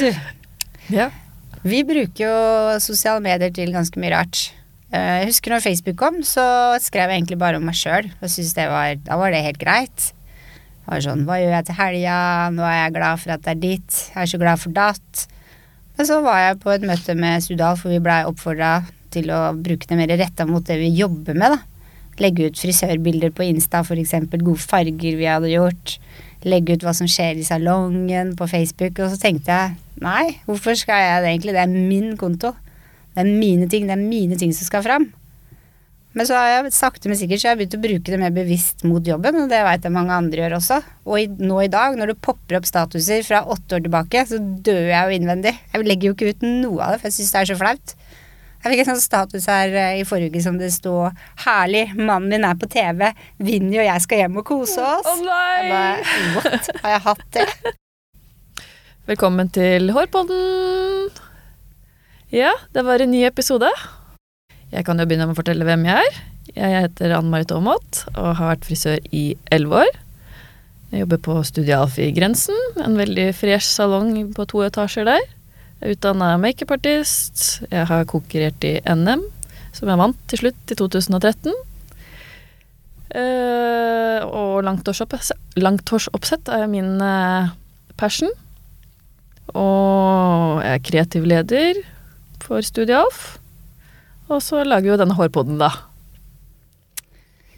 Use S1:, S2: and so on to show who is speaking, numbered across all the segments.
S1: Du,
S2: Ja.
S1: vi bruker jo sosiale medier til ganske mye rart. Eh, Jeg husker når Facebook kom, så skrev jeg egentlig bare om meg sjøl. Da var det helt greit. Det var sånn Hva gjør jeg til helga? Nå er jeg glad for at det er ditt. Jeg er så glad for datt. Men så var jeg på et møte med Sudal, for vi blei oppfordra til å bruke det mer retta mot det vi jobber med, da. Legge ut frisørbilder på Insta, eksempel gode farger vi hadde gjort. Legge ut hva som skjer i salongen på Facebook. Og så tenkte jeg nei, hvorfor skal jeg det egentlig? Det er min konto. Det er mine ting, det er mine ting som skal fram. Men så har jeg sakte, men sikkert så har jeg begynt å bruke det mer bevisst mot jobben, og det veit jeg mange andre gjør også. Og i, nå i dag, når du popper opp statuser fra åtte år tilbake, så dør jeg jo innvendig. Jeg legger jo ikke ut noe av det, for jeg syns det er så flaut. Jeg fikk en sånn status her eh, i forrige uke som det sto 'Herlig, mannen min er på TV. Vinni og jeg skal hjem og kose oss'.
S2: Å nei!
S1: Jeg bare, What? Har jeg hatt det?
S2: Velkommen til Hårpodden. Ja, det var en ny episode. Jeg kan jo begynne med å fortelle hvem jeg er. Jeg heter Anne Marit Aamodt og har vært frisør i elleve år. Jeg jobber på Studialf i Grensen, en veldig fresh salong på to etasjer der. Utdanna makeupartist. Jeg har konkurrert i NM, som jeg vant til slutt i 2013. Eh, og langhårsoppsett langhårsoppsett er min eh, passion. Og jeg er kreativ leder for Studialf. Og så lager vi jo denne hårpodden, da.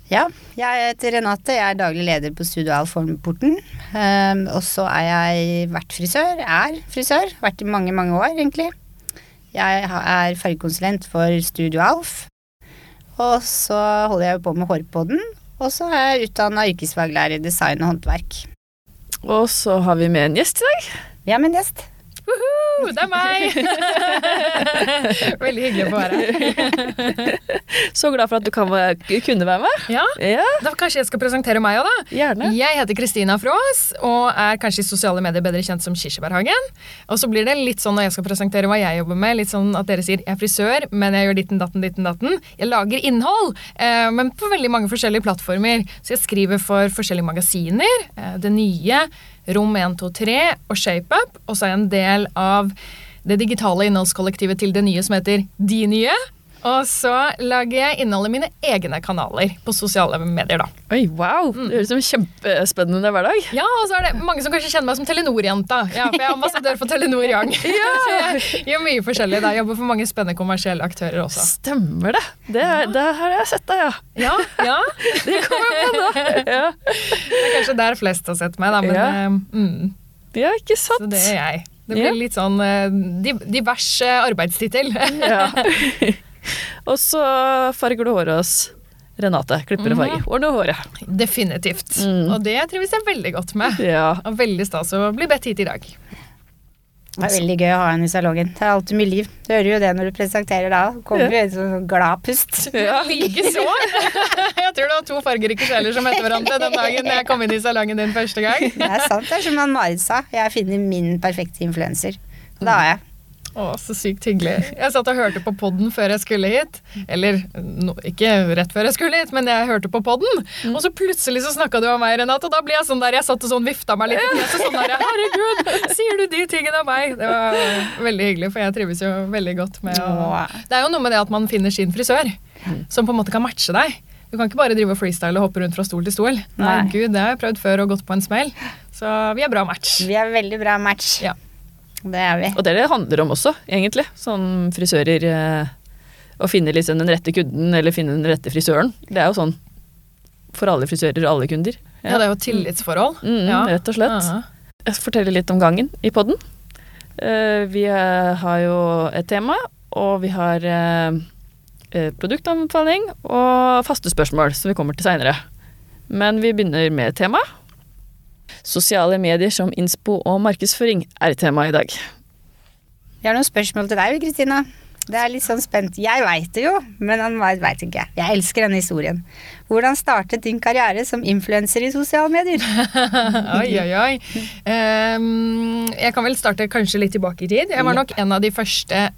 S1: Ja, jeg heter Renate. Jeg er daglig leder på Studio Alf Formeporten. Um, og så er jeg vært frisør. Er frisør. Vært i mange, mange år, egentlig. Jeg er fargekonsulent for Studio Alf. Og så holder jeg på med Hårpodden. Og så er jeg utdanna yrkesfaglærer i design og håndverk.
S2: Og så har vi med en gjest i dag.
S1: Vi har med en gjest.
S3: Woohoo, det er meg! Veldig hyggelig å få være her.
S2: Så glad for at du kan kunne være med.
S3: Ja,
S2: Ja,
S3: da Kanskje jeg skal presentere meg òg, da.
S2: gjerne.
S3: Jeg heter Kristina Frås og er kanskje i sosiale medier bedre kjent som Kirsebærhagen. Og så blir det litt sånn når jeg skal presentere hva jeg jobber med, litt sånn at dere sier jeg er frisør, men jeg gjør ditten datten, ditten datten. Jeg lager innhold, eh, men på veldig mange forskjellige plattformer. Så jeg skriver for forskjellige magasiner. Eh, det nye, Rom 123 og ShapeUp. Og så er en del av det digitale innholdskollektivet til det nye som heter De nye. Og så lager jeg innholdet i mine egne kanaler på sosiale medier, da.
S2: Oi, wow. Det høres ut som en kjempespennende hverdag.
S3: Ja, og så er det mange som kanskje kjenner meg som Telenor-jenta. Ja, for jeg er ambassadør for Telenor Young. Så jeg gjør mye forskjellig. da. Jeg Jobber for mange spennende kommersielle aktører også.
S2: Stemmer det. Det, det har jeg sett deg, ja.
S3: Ja, ja.
S2: Det kommer jeg på nå. Ja,
S3: Det er kanskje der flest har sett meg, da. Men
S2: Ja.
S3: eh, mm,
S2: ja ikke sant?
S3: så det er jeg. Det blir
S2: Ja.
S3: litt sånn uh, di- divers eh, arbeidstittel.
S2: Ja. Og så farger du håret hos Renate. Klipper og farger. Ordner håret.
S3: Definitivt.
S2: Mm.
S3: Og det trives jeg veldig godt med.
S2: Ja.
S3: Og veldig stas å bli bedt hit i dag.
S1: Det er veldig gøy å ha henne i salongen. Det er alltid mye liv. Du hører jo det når du presenterer da. Kommer jo en sånn glad pust.
S2: ja.
S3: Likeså. Jeg tror det var to fargerike sjeler som møtte hverandre den dagen jeg kom inn i salongen din første gang.
S1: Det er sant, det er som Marit sa. Jeg finner min perfekte influenser. Det har jeg.
S3: Å, så sykt hyggelig. Jeg satt og hørte på podden før jeg skulle hit. Eller no, ikke rett før jeg skulle hit, men jeg hørte på podden. Og så plutselig så snakka du om meg, Renate, og da ble jeg sånn der, jeg satt og sånn vifta meg litt i fjeset. Sånn der, Herregud, sier du de tingene om meg? Det var veldig hyggelig, for jeg trives jo veldig godt med å Det er jo noe med det at man finner sin frisør, som på en måte kan matche deg. Du kan ikke bare drive og freestyle og hoppe rundt fra stol til stol. Nei,
S1: Nei.
S3: gud, det har jeg prøvd før og gått på en smell. Så vi er bra match.
S1: Vi er veldig bra match.
S3: Ja.
S1: Det er vi.
S2: Og det er det det handler om også, egentlig. Sånn frisører eh, Å finne liksom den rette kunden, eller finne den rette frisøren. Det er jo sånn for alle frisører og alle kunder.
S3: Ja, det er jo tillitsforhold.
S2: Mm,
S3: Ja.
S2: Rett og slett.
S3: Ja.
S2: Jeg skal fortelle litt om gangen i podden. Eh, vi eh, har jo et tema, og vi har produktanbefaling og faste spørsmål, som vi kommer til seinere. Men vi begynner med tema. Sosiale medier som innspo og markedsføring er tema i dag.
S1: Jeg har noen spørsmål til deg, Kristina. Det er litt sånn spent. Jeg veit det jo, men han veit ikke. Jeg elsker denne historien. Hvordan startet din karriere som influenser i sosiale medier?
S3: Oi, oi, oi. Um, jeg kan vel starte kanskje litt tilbake i tid. Jeg var nok en av de første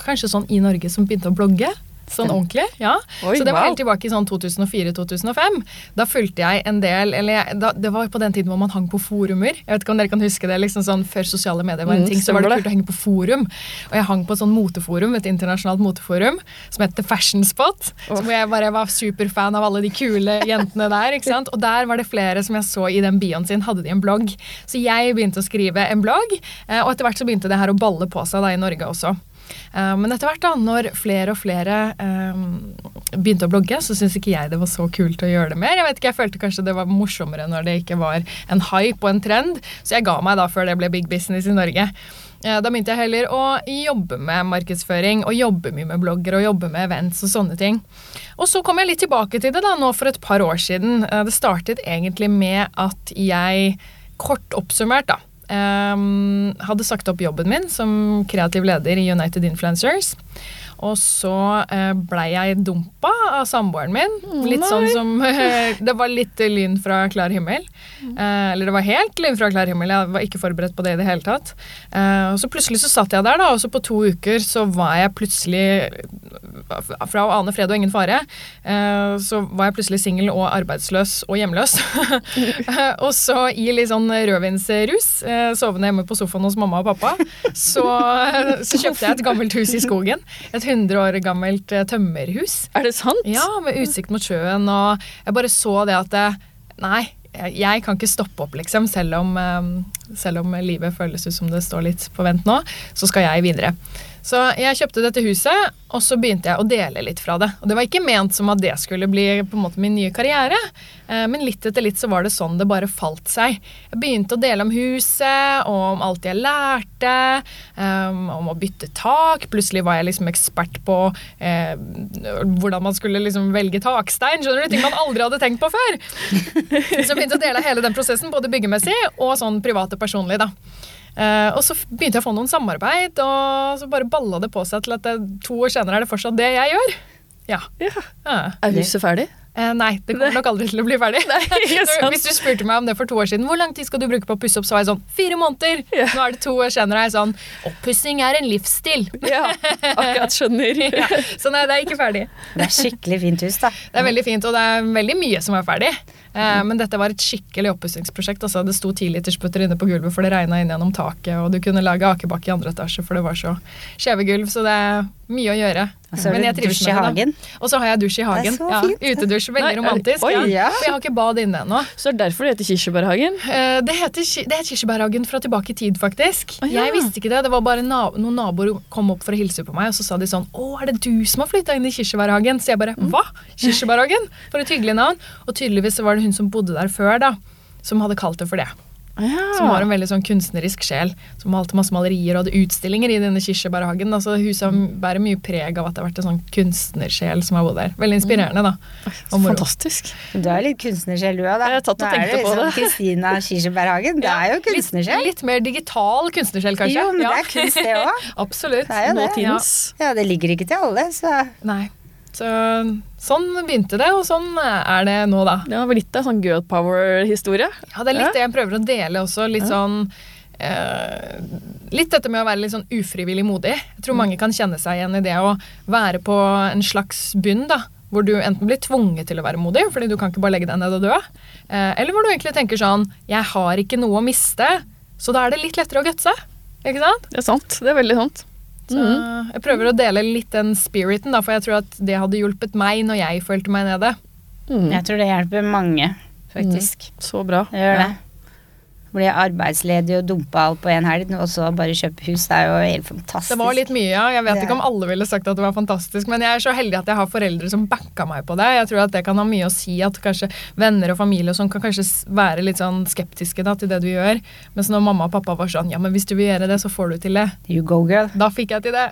S3: kanskje sånn i Norge som begynte å blogge. Sånn ordentlig, ja.
S2: Oi,
S3: så det var
S2: wow.
S3: helt tilbake i sånn 2004-2005. Da fulgte jeg en del eller jeg, da, Det var på den tiden hvor man hang på forumer. Jeg vet ikke om dere kan huske det, liksom sånn Før sosiale medier var en
S2: Mm,
S3: ting, så var det kult å henge på forum. Og jeg hang på et sånn moteforum, et internasjonalt moteforum som het The Fashion Spot.
S2: Oh.
S3: Hvor jeg bare var superfan av alle de kule jentene der. ikke sant? Og der var det flere som jeg så i den bioen sin, hadde de en blogg. Så jeg begynte å skrive en blogg, eh, og etter hvert så begynte det her å balle på seg da i Norge også. Eh, Men etter hvert da, når flere og flere eh, begynte å blogge, så syntes ikke jeg det var så kult å gjøre det mer. Jeg vet ikke, jeg følte kanskje det var morsommere når det ikke var en hype og en trend, så jeg ga meg da før det ble big business i Norge. Eh, Da begynte jeg heller å jobbe med markedsføring og jobbe mye med blogger og jobbe med events og sånne ting. Og så kom jeg litt tilbake til det da, nå for et par år siden. Det startet egentlig med at jeg, kort oppsummert da, ehm, hadde sagt opp jobben min som kreativ leder i United Influencers. Og så uh, blei jeg dumpa av samboeren min. litt
S2: nei.
S3: sånn som Det var litt lyn fra klar himmel. Eh, eller det var helt lyn fra klar himmel. Jeg var ikke forberedt på det i det hele tatt. Eh, og så plutselig så satt jeg der, da, og så på to uker så var jeg plutselig Fra å ane fred og ingen fare, eh, så var jeg plutselig singel og arbeidsløs og hjemløs. og så i litt sånn rødvinsrus, eh, sovende hjemme på sofaen hos mamma og pappa, så, så kjøpte jeg et gammelt hus i skogen. Et 100 år gammelt eh, tømmerhus.
S2: Er det sant?
S3: Ja, med utsikt mot sjøen, og jeg bare så det at det, Nei, jeg- jeg kan ikke stoppe opp, liksom. Selv om, eh, selv om livet føles ut som det står litt på vent nå, så skal jeg videre. Så jeg kjøpte dette huset, og så begynte jeg å dele litt fra det. Og det var ikke ment som at det skulle bli på en måte min nye karriere, eh, men litt etter litt så var det sånn det bare falt seg. Jeg begynte å dele om huset, og om alt jeg lærte, eh, om å bytte tak. Plutselig var jeg liksom ekspert på eh, hvordan man skulle liksom velge takstein. Skjønner du? Ting man aldri hadde tenkt på før. Så jeg begynte å dele hele den prosessen, både byggemessig og sånn privat og personlig. da. Eh, og så begynte jeg å få noen samarbeid, og så bare balla det på seg til at det, to år senere er det fortsatt det jeg gjør. Ja.
S2: Ja.
S3: Ja.
S2: Er huset ferdig?
S3: Eh, nei, det kommer nok aldri til å bli ferdig.
S2: ikke sant.
S3: Hvis du spurte meg om det for to år siden, hvor lang tid skal du bruke på å pusse opp, så var jeg sånn fire måneder.
S2: Ja.
S3: Nå er det to år senere, og jeg er sånn oppussing er en livsstil.
S2: Ja, akkurat skjønner.
S3: Ja. Så nei, det er ikke ferdig.
S1: Det er skikkelig fint hus, da.
S3: Det er veldig fint, og det er veldig mye som er ferdig. Eh, men dette var et skikkelig oppussingsprosjekt. Altså, det sto tilitersputter inne på gulvet, for det regna inn gjennom taket, og du kunne lage akebakke i andre etasje, for det var så skjeve gulv. Så det mye å gjøre.
S1: Og så har
S3: Men
S1: du
S3: jeg trives
S1: dusj i
S3: med det,
S1: hagen.
S3: Og så har jeg dusj i hagen.
S1: så
S3: ja, utedusj. Veldig
S2: Nei,
S3: romantisk.
S2: oi,
S3: ja.
S1: ja.
S3: For jeg har ikke bad inne ennå.
S2: Så det er derfor det heter Kirsebærhagen?
S3: Eh, Det heter, det heter Kirsebærhagen fra tilbake i tid, faktisk.
S2: Oh, ja.
S3: Jeg visste ikke det. Det var bare na noen naboer kom opp for å hilse på meg, og så sa de sånn Å, er det du som har flytta inn i Kirsebærhagen? Så jeg bare
S2: Mm.
S3: Hva? Kirsebærhagen? For et hyggelig navn. Og tydeligvis var det hun som bodde der før, da, som hadde kalt det for det.
S2: Ja.
S3: Som har en veldig sånn kunstnerisk sjel. Som malte masse malerier og hadde utstillinger i denne kirsebærhagen. Altså, huset bærer mye preg av at det har vært en sånn kunstnersjel som har bodd der. Veldig inspirerende, da. Moro.
S2: Fantastisk.
S1: Du er litt kunstnersjel, du òg, da.
S2: Jeg har tatt og
S1: du
S2: på
S1: liksom
S2: det.
S1: Kristina Kirsebærhagen. Det er jo kunstnersjel.
S3: Litt, litt mer digital kunstnersjel, kanskje.
S1: Jo, men det er kunst, det òg.
S3: Absolutt.
S1: Det er jo det.
S2: Nåtidens.
S1: Ja, det ligger ikke til alle, så
S3: Nei. Så, sånn begynte det, og sånn er det nå, da.
S2: Det var litt av sånn girl power-historie.
S3: Ja, Det er litt
S2: Ja.
S3: det jeg prøver å dele også. Litt
S2: Ja.
S3: sånn eh, Litt dette med å være litt sånn ufrivillig modig. Jeg tror mange kan kjenne seg igjen i det å være på en slags bunn, da. Hvor du enten blir tvunget til å være modig, fordi du kan ikke bare legge deg ned og dø. Eh, eller hvor du egentlig tenker sånn Jeg har ikke noe å miste, så da er det litt lettere å gutse. Ikke sant?
S2: Det er sant. Det er veldig sant.
S3: Så
S2: Mhm.
S3: jeg prøver å dele litt den spiriten, da, for jeg tror at det hadde hjulpet meg når jeg følte meg nede.
S2: Mm.
S1: jeg tror det hjelper mange, faktisk.
S2: Så bra.
S1: Det gjør
S3: Ja.
S1: det. Bli arbeidsledig og dumpe alt på en helg, og så bare kjøpe hus. Det er jo helt fantastisk.
S3: Det var litt mye, ja. Jeg vet ikke om alle ville sagt at det var fantastisk, men jeg er så heldig at jeg har foreldre som backa meg på det. Jeg tror at det kan ha mye å si at kanskje venner og familie og sånn kan kanskje være litt sånn skeptiske da, til det du gjør. Mens når mamma og pappa var sånn ja, men hvis du vil gjøre det, så får du til det.
S1: You go, girl.
S3: Da fikk jeg til det.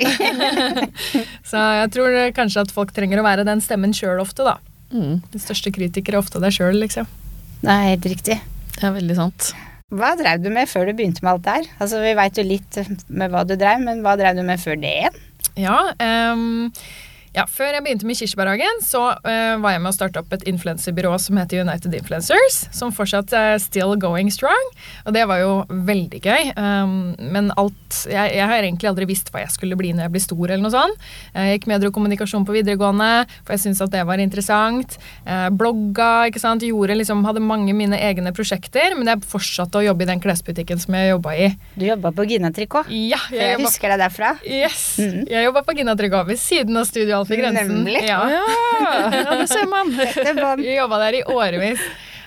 S3: så jeg tror kanskje at folk trenger å være den stemmen sjøl ofte, da.
S2: Mm.
S3: Den største kritikere er ofte deg sjøl, liksom.
S1: Det er helt riktig.
S2: Det er veldig sant.
S1: Hva drev du med før du begynte med alt det her? Altså, Vi veit jo litt med hva du drev, men hva drev du med før det igjen?
S3: Ja, ehm, Ja, Før jeg begynte med Kirsebærhagen, så uh, var jeg med å starte opp et influenserbyrå som heter United Influencers, som fortsatt er still going strong. Og det var jo veldig gøy. Um, men alt jeg, jeg har egentlig aldri visst hva jeg skulle bli når jeg blir stor, eller noe sånt. Jeg gikk medier og kommunikasjon på videregående, for jeg syntes at det var interessant. Uh, blogga, ikke sant. Gjorde liksom, hadde mange mine egne prosjekter, men jeg fortsatte å jobbe i den klesbutikken som jeg jobba i.
S1: Du jobba på Gina Tricot.
S3: Ja,
S1: jeg, jeg
S3: jobba-
S1: husker deg derfra.
S3: Yes.
S1: Mhm.
S3: Jeg jobba på Gina Tricot ved siden av Studio Alf i Grensen.
S1: Nemlig.
S3: Ja.
S2: Ja, ja, det ser man.
S3: Vi jobba der i årevis.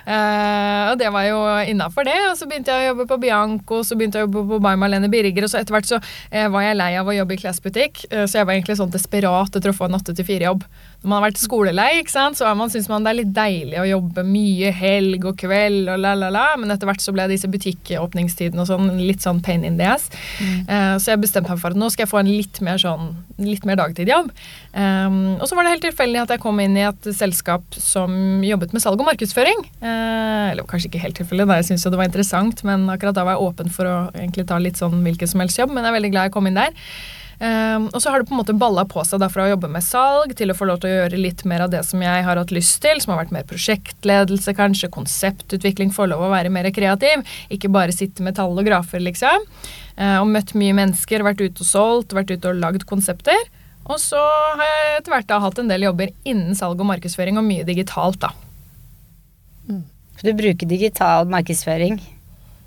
S3: Uh, og det var jo innafor det. Og så begynte jeg å jobbe på Bianco, så begynte jeg å jobbe på By Marlene Birger, og så etter hvert så uh, var jeg lei av å jobbe i klesbutikk, uh, så jeg var egentlig sånn desperat etter å få en åtte til fire-jobb. Man har vært skolelei, ikke sant, så man, syns man det er litt deilig å jobbe mye helg og kveld og la, la, la, men etter hvert så ble disse butikkåpningstidene og sånn litt sånn pain in the ass. Eh, så jeg bestemte meg for at nå skal jeg få en litt mer sånn litt mer dagtidjobb. Um, og så var det helt tilfeldig at jeg kom inn i et selskap som jobbet med salg og markedsføring. Uh, eller kanskje ikke helt tilfeldig, jeg syntes jo det var interessant, men akkurat da var jeg åpen for å egentlig ta litt sånn hvilken som helst jobb, men jeg er veldig glad jeg kom inn der. Um, og så har det på en måte balla på seg da fra å jobbe med salg til å få lov til å gjøre litt mer av det som jeg har hatt lyst til, som har vært mer prosjektledelse, kanskje, konseptutvikling, få lov å være mer kreativ. Ikke bare sitte med tall og grafer, liksom. Eh, og møtt mye mennesker, vært ute og solgt, vært ute og lagd konsepter. Og så har jeg etter hvert da hatt en del jobber innen salg og markedsføring, og mye digitalt, da.
S1: For du bruker digital markedsføring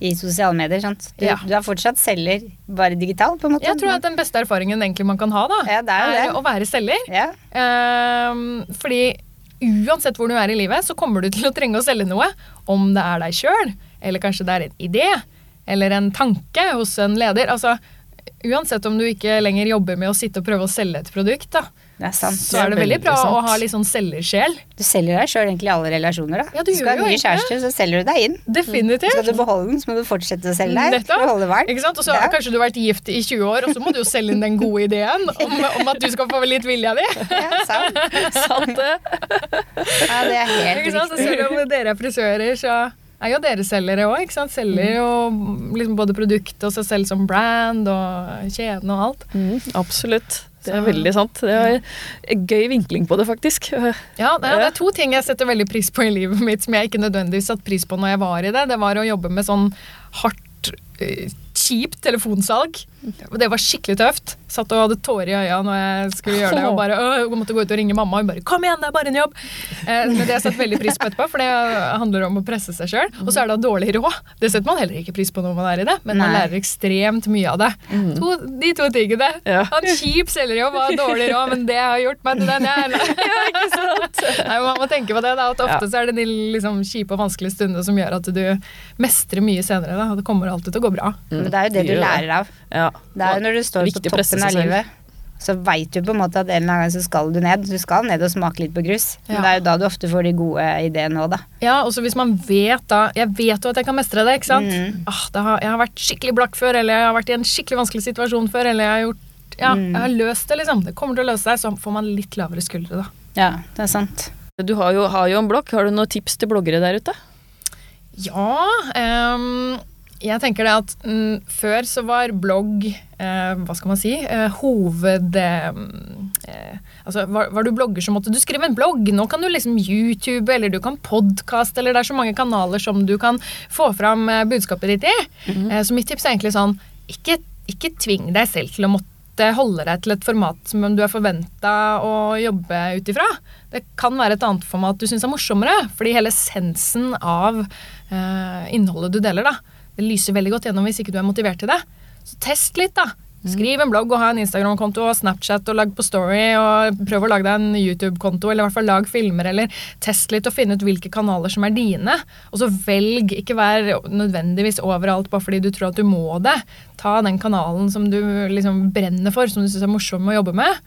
S1: i sosiale medier, sant? Du,
S3: Ja.
S1: du er fortsatt selger, bare digital, på en måte?
S3: Jeg tror at den beste erfaringen egentlig man kan ha, da,
S1: Ja, det er er det.
S3: å være selger.
S1: Ja,
S3: Um, fordi uansett hvor du er i livet, så kommer du til å trenge å selge noe. Om det er deg sjøl, eller kanskje det er en idé, eller en tanke hos en leder. Altså, uansett om du ikke lenger jobber med å sitte og prøve å selge et produkt, da,
S1: det er sant.
S3: så er det veldig
S2: veldig
S3: bra å ha litt sånn selgersjel.
S1: Du selger deg sjøl egentlig i alle relasjoner, da.
S3: Ja, du
S1: skal
S3: du
S1: ha ny kjæreste, så selger du deg inn.
S3: Definitivt.
S1: Skal du beholde den, så må du fortsette å selge deg.
S3: Nettopp.
S1: Beholde varmt.
S3: Ikke sant? Og så har
S1: Ja.
S3: kanskje du vært gift i 20 år, og så må du jo selge inn den gode ideen om, om at du skal få litt vilja di.
S1: Ja, sant.
S2: Sant det.
S1: Ja, det er helt
S3: Ikke sant? Så
S1: riktig.
S3: selv om dere er frisører, så er jo dere selgere òg. Selger jo liksom både produktet og seg selv som brand og kjeden og alt.
S2: Mm, absolutt. Det er veldig sant. Det er en gøy vinkling på det, faktisk.
S3: Ja, det er, to ting jeg setter veldig pris på i livet mitt som jeg ikke nødvendigvis satte pris på når jeg var i det. Det var å jobbe med sånn hardt, eh, kjipt telefonsalg. Det var skikkelig tøft. Satt og hadde tårer i øya når jeg skulle gjøre det. Og bare øh, måtte gå ut og ringe mamma. Og hun bare 'Kom igjen, det er bare en jobb'. Eh, men det har jeg satt veldig pris på etterpå, for det handler om å presse seg sjøl. Og så er det da dårlig råd. Det setter man heller ikke pris på når man er i det, men man lærer ekstremt mye av det. To, de to tingene.
S2: Ja.
S3: Ha en kjip selgerjobb og dårlig råd, men det har gjort meg til den jeg er.
S2: Ja, ikke sant?
S3: Nei, Man må tenke på det, da, at ofte så er det de liksom, kjipe og vanskelige stundene som gjør at du mestrer mye senere. Da. Det kommer alltid til å gå bra.
S1: Men det er jo det du lærer av.
S2: Ja.
S1: Det er jo når du står på toppen av livet, så veit du på en måte at en eller annen gang så skal du ned. Du skal ned og smake litt på grus. Men det er jo da du ofte får de gode ideene òg, da.
S3: Ja, og så hvis man vet da Jeg vet jo at jeg kan mestre det, ikke sant?
S1: Mm.
S3: Ah, det har, jeg har vært skikkelig blakk før, eller jeg har vært i en skikkelig vanskelig situasjon før, eller jeg har gjort Ja,
S1: Mm.
S3: jeg har løst det, liksom. Det kommer til å løse seg, så får man litt lavere skuldre, da.
S1: Ja, det er sant.
S2: Du har jo, har jo en blogg. Har du noen tips til bloggere der ute?
S3: Ja ehm, Jeg tenker det at mm, før så var blogg eh, Hva skal man si? Eh, hoved... Eh, altså var, var du blogger, så måtte du skrive en blogg. Nå kan du liksom YouTube, eller du kan podkaste, eller det er så mange kanaler som du kan få fram eh, budskapet ditt i. Eh, så mitt tips er egentlig sånn ikke, ikke tving deg selv til å måtte holde deg til et format som du er forventa å jobbe ut ifra. Det kan være et annet format du syns er morsommere, fordi hele essensen av eh, innholdet du deler, da, det lyser veldig godt gjennom hvis ikke du er motivert til det. Så test litt, da. Skriv en blogg og ha en Instagram-konto og Snapchat og lag på Story og prøv å lage deg en YouTube-konto, eller i hvert fall lag filmer, eller test litt og finne ut hvilke kanaler som er dine. Og så velg, ikke vær nødvendigvis overalt bare fordi du tror at du må det. Ta den kanalen som du liksom brenner for, som du syns er morsom å jobbe med.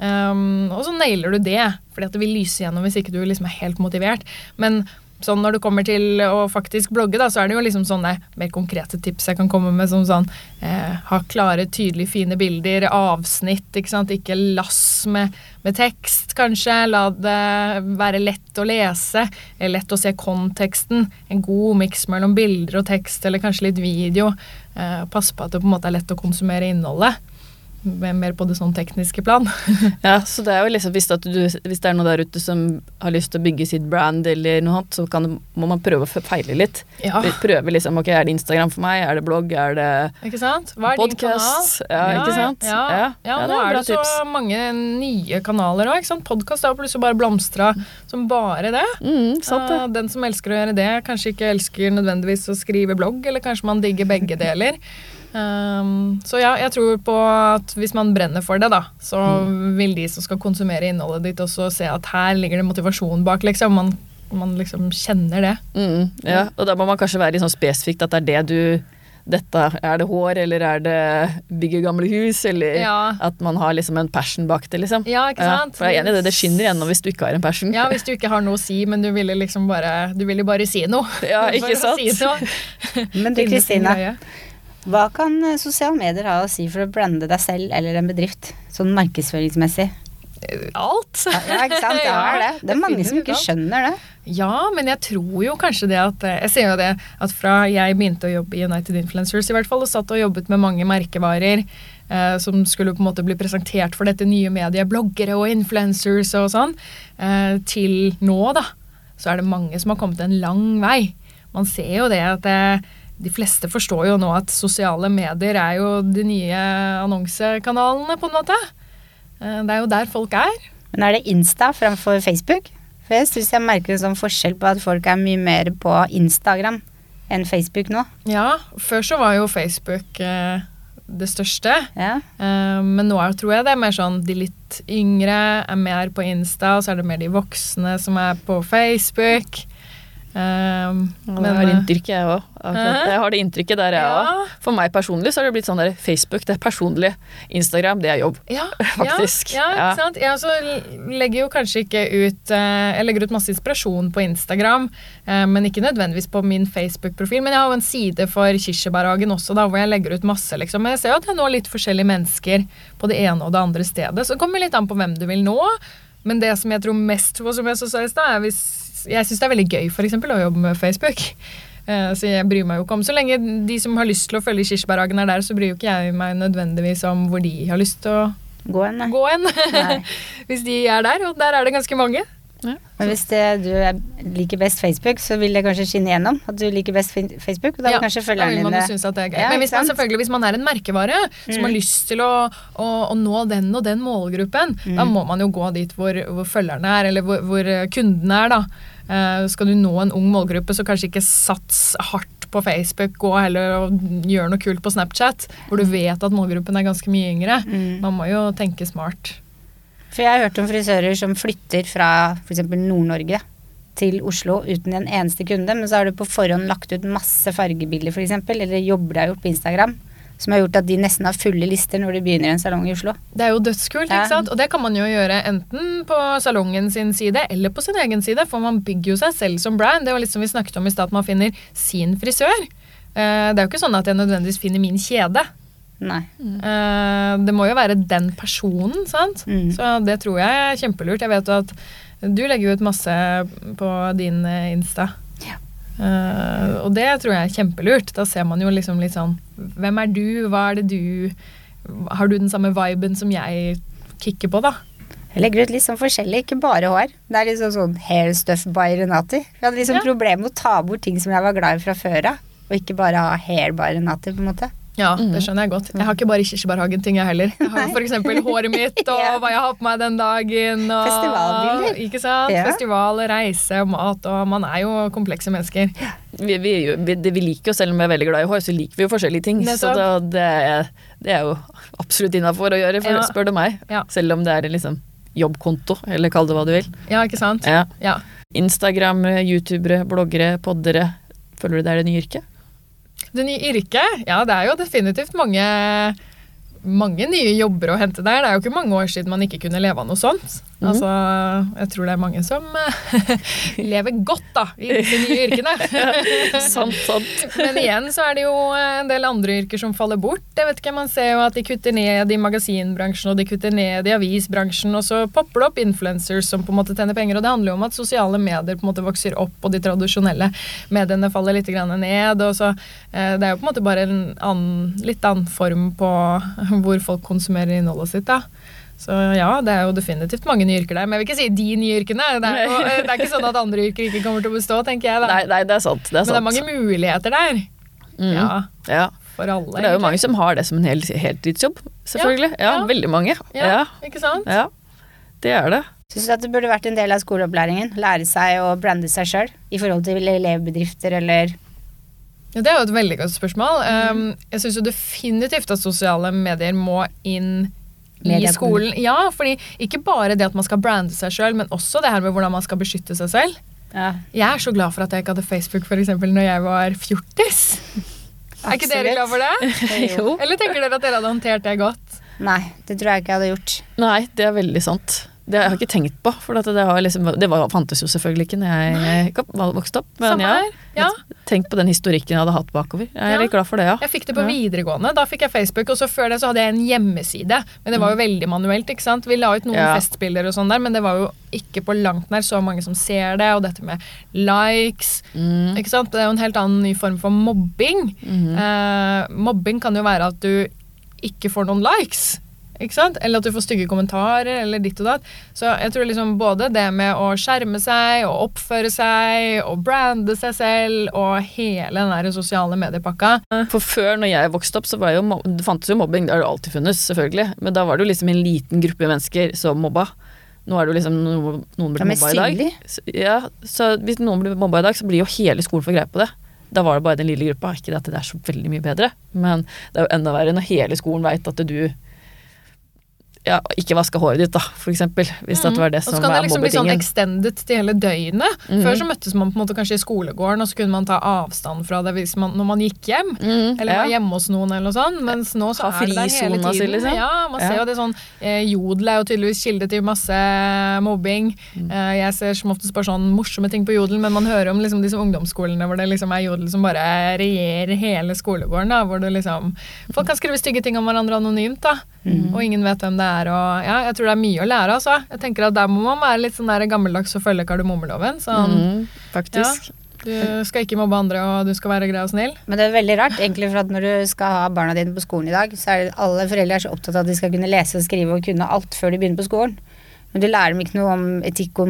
S3: Um, og så nailer du det, fordi at det vil lyse gjennom hvis ikke du liksom er helt motivert. Men sånn når det kommer til å faktisk blogge, da, så er det jo liksom sånne mer konkrete tips jeg kan komme med, som sånn eh, ha klare, tydelige, fine bilder, avsnitt, ikke sant, ikke lass med, med tekst, kanskje. La det være lett å lese, lett å se konteksten. En god miks mellom bilder og tekst, eller kanskje litt video. Eh, pass på at det på en måte er lett å konsumere innholdet. Mer på det sånn tekniske plan.
S2: Ja, så det er jo liksom hvis, at du, hvis det er noe der ute som har lyst til å bygge sitt brand eller noe annet, så kan, må man prøve å feile litt.
S3: Ja,
S2: Prøve liksom, ok, er det Instagram for meg, er det blogg, er det
S3: ikke sant? Hva er din kanal?
S2: Ja, ikke sant?
S3: Ja, ja.
S2: ja,
S3: nå er det så mange nye kanaler òg. Podkast har plutselig bare blomstra som bare det.
S2: Mm, sant det.
S3: Eh, Den som elsker å gjøre det, kanskje ikke elsker nødvendigvis å skrive blogg, eller kanskje man digger begge deler. Um, så ja, jeg tror på at hvis man brenner for det, da, så vil de som skal konsumere innholdet ditt, også se at her ligger det motivasjon bak, liksom. Man, man liksom kjenner det.
S2: Mm, ja, og da må man kanskje være litt sånn spesifikt at det er det du dette, Er det hår, eller er det bygge gamle hus, eller
S3: Ja.
S2: at man har liksom en passion bak det, liksom.
S3: Ja, ikke
S2: Ja,
S3: sant?
S2: for jeg er enig i det, det skinner gjennom hvis du ikke har en passion.
S3: Ja, hvis du ikke har noe å si, men du ville liksom bare Du ville bare si noe.
S2: Ja, ikke sant?
S3: Si noe.
S1: Men du
S3: Kristine.
S1: Hva kan eh, sosiale medier ha å si for å blande deg selv eller en bedrift? Sånn markedsføringsmessig.
S3: Alt.
S1: Ja, ja, ikke sant? Det er det. Det er mange som ikke skjønner det.
S3: Ja, men jeg tror jo kanskje det at eh, Jeg ser jo det at fra jeg begynte å jobbe i United Influencers i hvert fall, og satt og jobbet med mange merkevarer eh, som skulle på en måte bli presentert for dette nye mediet, bloggere og influencers og sånn, eh, til nå, da, så er det mange som har kommet en lang vei. Man ser jo det at eh, de fleste forstår jo nå at sosiale medier er jo de nye annonsekanalene, på en måte. Eh, det er jo der folk er.
S1: Men er det Insta framfor Facebook? For jeg syns jeg merker en sånn forskjell på at folk er mye mer på Instagram enn Facebook nå.
S3: Ja, før så var jo Facebook eh, det største.
S1: Ja.
S3: Eh, men nå er, tror jeg det er mer sånn de litt yngre er mer på Insta, og så er det mer de voksne som er på Facebook. Eh,
S2: Men, har inntrykket, jeg òg. Jeg har det inntrykket der, jeg òg.
S3: ja,
S2: For meg personlig så har det blitt sånn der Facebook, det er personlig. Instagram, det er jobb.
S3: ja,
S2: Faktisk.
S3: Ja. ikke sant? Jeg også legger jo kanskje ikke ut eh, Jeg legger ut masse inspirasjon på Instagram, eh, men ikke nødvendigvis på min Facebook-profil. Men jeg har jo en side for Kirsebærhagen også, da, hvor jeg legger ut masse. liksom. Men jeg ser jo at jeg når litt forskjellige mennesker på det ene og det andre stedet. Så det kommer litt an på hvem du vil nå. Men det som jeg tror mest på, som jeg så sa i stad, er hvis Jeg syns det er veldig gøy for eksempel, å jobbe med Facebook. Eh, Så jeg bryr meg jo ikke om Så lenge de som har lyst til å følge Kirsebærhagen er der, så bryr jo ikke jeg meg nødvendigvis om hvor de har lyst til å
S1: Gå hen.
S3: gå hen. Hvis de er der, og der er det ganske mange.
S1: Men hvis det, du er, liker best Facebook, så vil det kanskje skinne gjennom at du liker best Facebook. Og da vil
S3: Ja,
S1: kanskje følgerne dine
S3: synes at det er gøy.
S1: Ja,
S3: Men hvis man, selvfølgelig, hvis man er en merkevare som
S1: Mm.
S3: har lyst til å, å, å nå den og den målgruppen,
S1: Mm.
S3: da må man jo gå dit hvor, hvor følgerne er, eller hvor, hvor kundene er. da. Eh, skal du nå en ung målgruppe, så kanskje ikke sats hardt på Facebook, gå heller og gjør noe kult på Snapchat, hvor du vet at målgruppen er ganske mye yngre.
S1: Mm.
S3: Man må jo tenke smart.
S1: For jeg har hørt om frisører som flytter fra f.eks. Nord-Norge til Oslo uten en eneste kunde, men så har du på forhånd lagt ut masse fargebilder f.eks., eller jobber deg opp på Instagram, som har gjort at de nesten har fulle lister når de begynner en salong i Oslo.
S3: Det er jo dødskult, ikke sant? Og det kan man jo gjøre enten på salongen sin side eller på sin egen side, for man bygger jo seg selv som brand. Det var litt som vi snakket om i stad, at man finner sin frisør. Eh, Det er jo ikke sånn at jeg nødvendigvis finner min kjede.
S1: Nei.
S3: Eh, Det må jo være den personen, sant?
S1: Mm.
S3: Så det tror jeg er kjempelurt. Jeg vet jo at du legger ut masse på din eh, Insta. Eh, og det tror jeg er kjempelurt. Da ser man jo liksom litt sånn Hvem er du? Hva er det du Har du den samme viben som jeg kicker på, da?
S1: Jeg legger ut litt sånn forskjellig, ikke bare hår. Det er liksom sånn hair stuff by Renati. Jeg hadde liksom
S3: Ja.
S1: problemer med å ta bort ting som jeg var glad i fra før av, og ikke bare ha hair by Renati, på en måte.
S3: Ja,
S2: Mhm.
S3: det skjønner jeg godt. Jeg har ikke bare Kirsebærhagen-ting, jeg heller. Jeg har f.eks. håret mitt, og hva jeg har på meg den dagen. Og,
S1: Festivalbilder.
S3: Ikke sant?
S1: Ja.
S3: Festival, reise, mat, og man er jo komplekse mennesker.
S2: Vi, vi, vi, det vi liker jo, selv om vi er veldig glad i hår, så liker vi jo forskjellige ting. Så det, det, er, det er jo absolutt innafor å gjøre, for,
S3: Ja.
S2: spør du meg.
S3: Ja.
S2: Selv om det er en liksom jobbkonto, eller kall det hva du vil.
S3: Ja, ikke sant?
S2: Ja.
S3: Ja.
S2: Instagrammere, youtubere, bloggere, poddere. Føler du det er det nye yrket?
S3: Det nye yrket? Ja, det er jo definitivt mange mange nye jobber å hente der. Det er jo ikke mange år siden man ikke kunne leve av noe sånt. Altså, jeg tror det er mange som eh, lever godt da, i disse nye yrkene.
S2: sant, sant.
S3: Men igjen så er det jo en del andre yrker som faller bort. Jeg vet ikke, Man ser jo at de kutter ned i magasinbransjen og de kutter ned i avisbransjen, og så popper det opp influencers som på en måte tjener penger. Og det handler jo om at sosiale medier på en måte vokser opp, og de tradisjonelle mediene faller litt grann ned. og så eh, Det er jo på en måte bare en annen, litt annen form på hvor folk konsumerer innholdet sitt. da. Så ja, det er jo definitivt mange nye yrker der. Men jeg vil ikke si de nye yrkene. Det er, jo, det er ikke sånn at andre yrker ikke kommer til å bestå, tenker jeg. da.
S2: Nei, nei, det er sant. Det er
S3: Men det er mange muligheter der.
S2: Mm.
S3: Ja,
S2: Ja.
S3: for alle.
S2: For det er jo mange som har det som en hel, heltidsjobb, selvfølgelig. Ja,
S3: ja.
S2: veldig mange.
S3: Ja,
S2: Ja,
S3: ikke sant?
S2: ja. Det er det.
S1: Syns du at det burde vært en del av skoleopplæringen? Lære seg å brande seg sjøl i forhold til elevbedrifter eller
S3: Ja, det er jo et veldig godt spørsmål.
S2: Mm.
S3: Um, jeg syns jo definitivt at sosiale medier må inn i skolen. Ja, fordi ikke bare det at man skal brande seg sjøl, men også det her med hvordan man skal beskytte seg selv.
S1: ja.
S3: Jeg er så glad for at jeg ikke hadde Facebook for eksempel, når jeg var fjortis. Er ikke dere glad for det?
S2: Jo.
S3: Eller tenker dere at dere hadde håndtert det godt?
S1: Nei, det tror jeg ikke jeg hadde gjort.
S2: Nei, det er veldig sant. Det har jeg ikke tenkt på, for det, har liksom, det var, fantes jo selvfølgelig ikke når jeg Nei. vokste opp. Men ja.
S3: Ja.
S2: tenk på den historikken jeg hadde hatt bakover. Jeg er
S3: Ja.
S2: litt glad for det, ja.
S3: Jeg fikk det på videregående. Da fikk jeg Facebook, og så før det så hadde jeg en hjemmeside. Men det var jo veldig manuelt. ikke sant? Vi la ut noen
S2: Mm.
S3: Festbilder og sånn der, men det var jo ikke på langt nær så mange som ser det. Og dette med likes.
S2: Mm.
S3: ikke sant? Det er jo en helt annen ny form for mobbing.
S2: Mm.
S3: Eh, mobbing kan jo være at du ikke får noen likes. Ikke sant? Eller at du får stygge kommentarer, eller ditt og datt. Så jeg tror liksom både det med å skjerme seg, og oppføre seg, og brande seg selv, og hele den der sosiale mediepakka
S2: For før, når jeg vokste opp, så var jo det fantes jo mobbing. Det har det alltid funnes, selvfølgelig. Men da var det jo liksom en liten gruppe mennesker som mobba. Nå er det jo liksom no- noen blir mobba i dag. Ja, så hvis noen blir mobba i dag, så blir jo hele skolen for greie på det. Da var det bare den lille gruppa. Ikke det at det er så veldig mye bedre, men det er jo enda verre når hele skolen veit at du ja, ikke vaske håret ditt, da, for eksempel. Hvis det var det som var mobbetingen.
S3: Og så kan det liksom bli sånn extended til hele døgnet.
S2: Mm.
S3: Før så møttes man på en måte kanskje i skolegården, og så kunne man ta avstand fra det man, når man gikk hjem.
S2: Mm,
S3: Eller var hjemme hos noen, eller noe sånt. Mens nå så
S2: Ha
S3: er det der hele tiden.
S2: liksom.
S3: Ja, man ser jo det sånn eh, Jodel er jo tydeligvis kilde til masse mobbing.
S2: Mm.
S3: Eh, jeg ser som oftest bare sånn morsomme ting på jodel, men man hører om liksom disse ungdomsskolene hvor det liksom er jodel som bare regjerer hele skolegården. da, hvor det liksom Folk kan skrive stygge ting om hverandre anonymt, da.
S2: Mm.
S3: Og ingen vet hvem det er. Og ja, Jeg tror det er mye å lære. altså. Jeg tenker at Der må man være litt sånn der gammeldags og følge kardemommeloven. Sånn,
S2: Mm, faktisk.
S3: Du skal ikke mobbe andre, og du skal være grei og snill.
S1: Men det er veldig rart, egentlig, for at når du skal ha barna dine på skolen i dag, så er det alle foreldre er så opptatt av at de skal kunne lese og skrive og kunne alt før de begynner på skolen. Men du lærer dem ikke noe om etikk og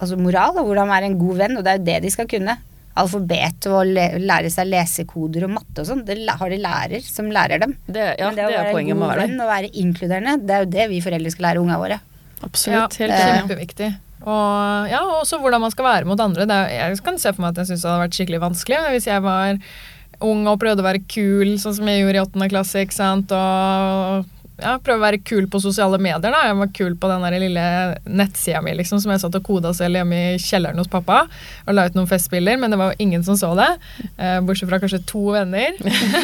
S1: altså moral, og hvordan være en god venn, og det er jo det de skal kunne. Alfabet og lære seg lesekoder og matte og sånn, det har de lærer som lærer dem.
S2: Det, ja,
S1: Men det
S2: det er poenget med å være det.
S1: Å være inkluderende, det er jo det vi foreldre skal lære unga våre.
S2: Absolutt.
S3: ja,
S2: helt enig.
S3: Kjempeviktig. Og ja, også hvordan man skal være mot andre. Det er, jeg kan se for meg at jeg syns det hadde vært skikkelig vanskelig hvis jeg var ung og prøvde å være kul, sånn som jeg gjorde i åttende klasse. ikke sant? Og ja, prøve å være kul på sosiale medier. da. Jeg var kul på den der lille nettsida mi liksom, som jeg satt og koda selv hjemme i kjelleren hos pappa. Og la ut noen festbilder, men det var jo ingen som så det. Eh, bortsett fra kanskje to venner.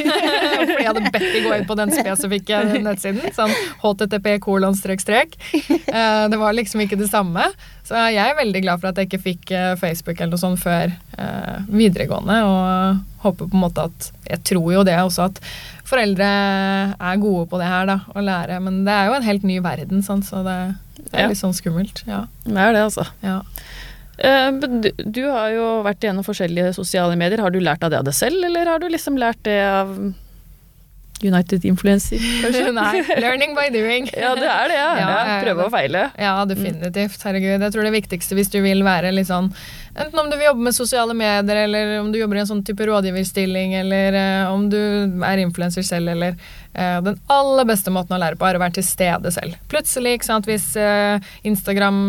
S3: Fordi jeg hadde bedt de gå inn på den spesifikke nettsiden. Sånn http kolon strek strek. Eh, det var liksom ikke det samme. Så jeg er veldig glad for at jeg ikke fikk eh, Facebook eller noe sånt før eh, videregående. Og håper på en måte at Jeg tror jo det også at foreldre er gode på det her, da, å lære. Men det er jo en helt ny verden, sånn, så det, det er litt sånn skummelt. Ja.
S2: Det er det, altså.
S3: ja.
S2: Eh, du, du har jo vært gjennom forskjellige sosiale medier. Har du lært av det av deg selv, eller har du liksom lært det av United Influencer, kanskje?
S3: Nei, learning by doing.
S2: Ja, det er det, ja.
S3: Ja,
S2: prøve og feile.
S3: Ja, definitivt. Herregud. Jeg tror det viktigste hvis du vil være litt sånn Enten om du vil jobbe med sosiale medier, eller om du jobber i en sånn type rådgiverstilling, eller uh, om du er influenser selv, eller uh, Den aller beste måten å lære på er å være til stede selv. Plutselig, ikke sant, hvis uh, Instagram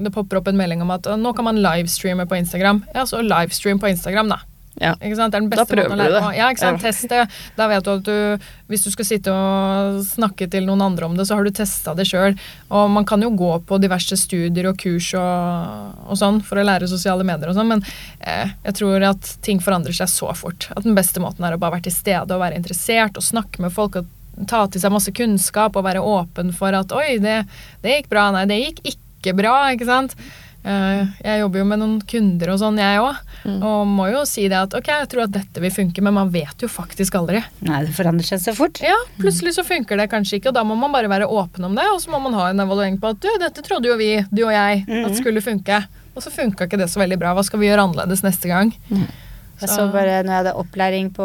S3: Det popper opp en melding om at «Å, nå kan man livestreame på Instagram. Ja, så livestream på Instagram, da.
S2: Ja.
S3: Ikke sant? Det er den
S2: Da
S3: prøver måten å lære på. Ja, ikke sant?
S2: Ja.
S3: Test det. Da vet du at du Hvis du skal sitte og snakke til noen andre om det, så har du testa det sjøl. Og man kan jo gå på diverse studier og kurs og, og sånn for å lære sosiale medier og sånn, men eh, jeg tror at ting forandrer seg så fort. At den beste måten er å bare være til stede og være interessert og snakke med folk og ta til seg masse kunnskap og være åpen for at oi, det, det gikk bra, nei, det gikk ikke bra, ikke sant. Eh, Jeg jobber jo med noen kunder og sånn, jeg òg. Og må jo si det at ok, jeg tror at dette vil funke, men man vet jo faktisk aldri.
S1: Nei, det forandrer seg så fort.
S3: Ja, plutselig så funker det kanskje ikke, og da må man bare være åpen om det. Og så må man ha en evaluering på at du, dette trodde jo vi, du og jeg, at skulle funke. Og så funka ikke det så veldig bra. Hva skal vi gjøre annerledes neste gang?
S1: Jeg så bare når jeg hadde opplæring på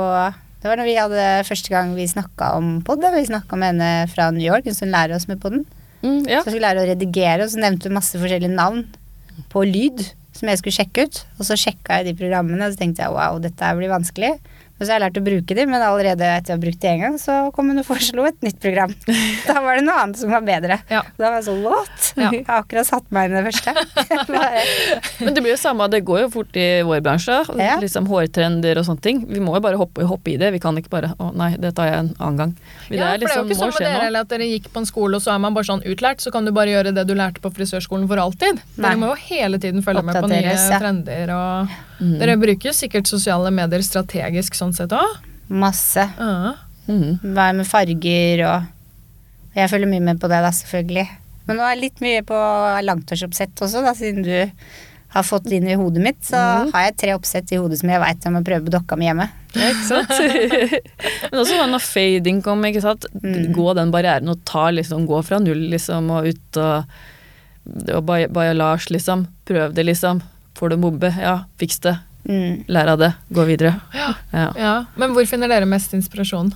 S1: Det var når vi hadde første gang vi snakka om pod. Vi snakka med henne fra New York, hun som lærer oss med poden.
S2: Mm, ja.
S1: Så jeg skulle lære å redigere, og så nevnte hun masse forskjellige navn på lyd som jeg skulle sjekke ut. Og så sjekka jeg de programmene, og så tenkte jeg wow, dette blir vanskelig. Og så har jeg lært å bruke de, men allerede etter jeg har brukt de en gang, så kom hun og foreslo et nytt program. Da var det noe annet som var bedre.
S3: Ja.
S1: Da var jeg sånn what?
S3: Ja.
S1: Jeg har akkurat satt meg inn i det første.
S2: Men det blir jo samme, det går jo fort i vår bransje.
S1: Ja.
S2: Liksom Hårtrender og sånne ting. Vi må jo bare hoppe, hoppe i det. Vi kan ikke bare å nei, det tar jeg en annen gang. Det
S3: Ja, for det er jo
S2: liksom,
S3: ikke sånn med dere eller at dere gikk på en skole, og så er man bare sånn utlært, så kan du bare gjøre det du lærte på frisørskolen for alltid.
S1: Nei.
S3: Dere må jo hele tiden følge med på nye
S1: ja.
S3: trender og
S2: Mm.
S3: Dere bruker sikkert sosiale medier strategisk sånn sett òg.
S1: masse.
S3: Ja.
S2: Mm.
S1: Hva med farger og Jeg følger mye med på det, da, selvfølgelig. Men nå er jeg litt mye på langtårsoppsett også, da, siden du har fått det inn i hodet mitt. Så har jeg tre oppsett i hodet som jeg veit jeg må prøve på dokka mi hjemme.
S2: Ikke sant? Men også når fading kom, ikke sant.
S1: Mm.
S2: Gå den barrieren og ta liksom, gå fra null liksom og ut og, og baja- Lars, liksom. Prøv det, liksom. Får du mobbe, ja, fiks det.
S1: Mm.
S2: Lær av det. Gå videre.
S3: Ja.
S2: Ja.
S3: Ja. Men hvor finner dere mest inspirasjon?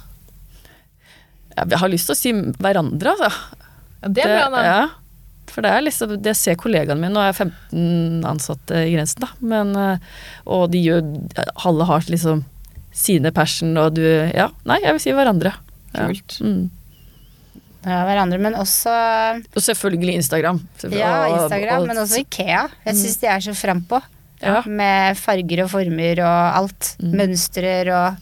S2: Jeg har lyst til å si hverandre, altså.
S3: Ja, det er bra, da.
S2: Ja, for det er liksom Det ser kollegaene mine, nå er jeg 15 ansatte i Grensen, da, men eh, Og de gjør Alle har liksom sine passion, og du Ja, nei, jeg vil si hverandre. Ja.
S3: Kult.
S2: Mm.
S1: Ja, hverandre, men også
S2: Og selvfølgelig Instagram.
S1: Ja, Instagram,
S2: og-
S1: men også Ikea. Jeg syns de er så frampå.
S2: Ja.
S1: Med farger og former og alt.
S2: Mm.
S1: Mønstrer og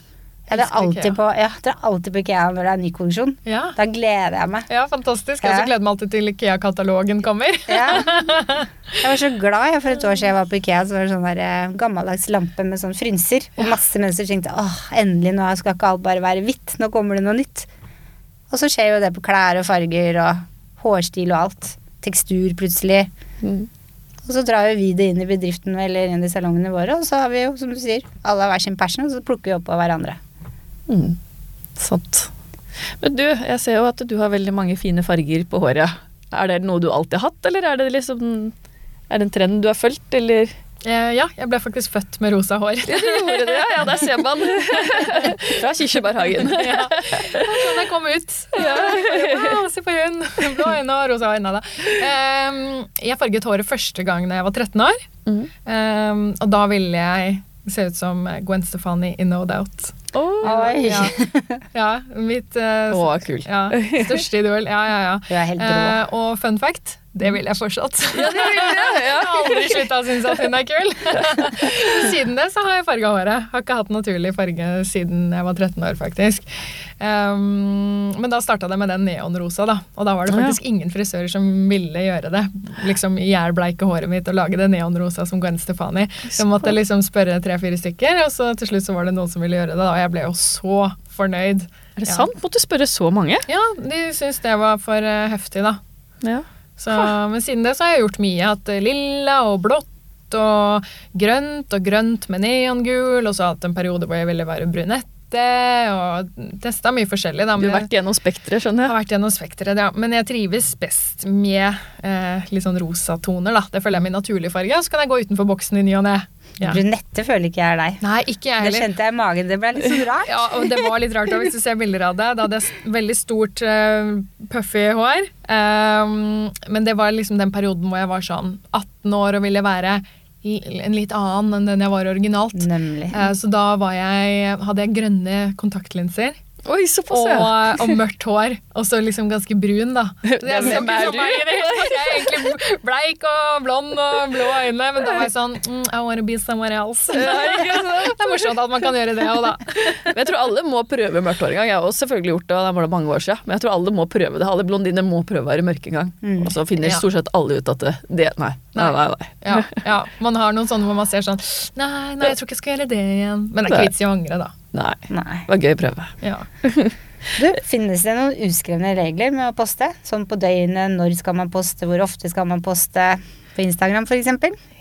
S1: ja, det, er alltid på, ja, det er alltid på Ikea når det er ny kolleksjon.
S3: Ja.
S1: Da gleder jeg meg.
S3: ja, fantastisk. Jeg også gleder meg alltid til Ikea-katalogen kommer.
S1: Ja. Jeg var så glad for et år siden jeg var på Ikea. Så var det sånn der eh, gammeldags lampe med sånn frynser. Og masse mennesker tenkte åh, endelig, nå skal ikke alt bare være hvitt. Nå kommer det noe nytt. Og så skjer jo det på klær og farger og hårstil og alt. Tekstur plutselig.
S2: Mm.
S1: Og så drar vi det inn i bedriften eller inn i salongene våre, og så har vi jo, som du sier, alle har hver sin passion, og så plukker vi opp av hverandre.
S2: Mm. Sant. Men du, jeg ser jo at du har veldig mange fine farger på håret. Er det noe du alltid har hatt, eller er det liksom Er det en trend du har fulgt, eller?
S3: Eh, ja, jeg ble faktisk født med rosa hår.
S2: Du gjorde det, ja, der ser man. Fra Kirsebærhagen.
S3: ja. Sånn jeg kom ut. Ja, wow, se på hun. Blå øyne og rosa hår. Jeg farget håret første gang da jeg var 13 år.
S2: Mm.
S3: Og da ville jeg se ut som Gwen Stefani i No Doubt.
S1: Oi.
S3: Ja, ja mitt eh,
S2: oh, cool.
S3: ja, største idol. Ja, ja, ja.
S1: Du er helt rå.
S3: Eh, og fun fact, det vil jeg fortsatt. Jeg har aldri slutta å synes at hun er kul. siden det så har jeg farga håret. Har ikke hatt naturlig farge siden jeg var 13 år, faktisk. Um, men da starta det med den neonrosa, da. Og da var det
S2: Ja.
S3: faktisk ingen frisører som ville gjøre det. Liksom ihjelbleike håret mitt og lage det neonrosa som Gwen Stefani. Så jeg måtte liksom spørre tre-fire stykker, og så til slutt så var det noen som ville gjøre det. Og jeg ble jo så fornøyd.
S2: Er det
S3: Ja.
S2: sant? Måtte du spørre så mange?
S3: Ja, de syntes det var for eh, heftig, da.
S2: Ja.
S3: Så, men siden det så har jeg gjort mye. Hatt eh, lilla og blått og grønt og grønt med neongul. Og så hatt en periode hvor jeg ville være brunette. Og testa mye forskjellig. Da,
S2: Du har vært gjennom spekteret, skjønner jeg.
S3: har vært gjennom spektret, ja. Men jeg trives best med eh, litt sånn rosa toner. da. Det føler jeg er min naturlige farge. Og så kan jeg gå utenfor boksen i ny og ne. Ja.
S1: Brunette føler ikke jeg er deg.
S3: Nei, ikke jeg heller.
S1: Det kjente jeg i magen. Det ble litt sånn rart.
S3: Ja, og det var litt rart da, hvis du ser bilder av det. Da hadde jeg veldig stort, uh, puffy hår. Um, men det var liksom den perioden hvor jeg var sånn 18 år og ville være en litt annen enn den jeg var originalt.
S1: Nemlig.
S3: Eh, så da var jeg, hadde jeg grønne kontaktlinser
S2: Oi, såpass,
S3: og, og mørkt hår. Og så liksom ganske brun, da. Så jeg
S2: Hvem er du?
S3: det. Jeg er egentlig bleik og blond og blå øyne, men da var jeg sånn mm, I wanna be somewhere else. Det er morsomt at man kan gjøre det òg, da.
S2: Men jeg tror alle må prøve mørkt hår en gang. Jeg har også selvfølgelig gjort det, og det var det mange år siden. Men jeg tror alle må prøve det. Alle blondiner må prøve å være mørke en gang.
S1: Mm.
S2: Og så finner stort sett alle ut at det, det nei. Nei, nei, nei.
S3: Ja, ja, Man har noen sånne hvor man ser sånn Nei, nei, jeg tror ikke jeg skal gjøre det igjen. Men det er ikke vits i å angre, da.
S2: Nei.
S1: Nei.
S2: Det var gøy å prøve.
S3: Ja.
S1: Du, finnes det noen uskrevne regler med å poste? Sånn på døgnet, når skal man poste, hvor ofte skal man poste? På Instagram f.eks.?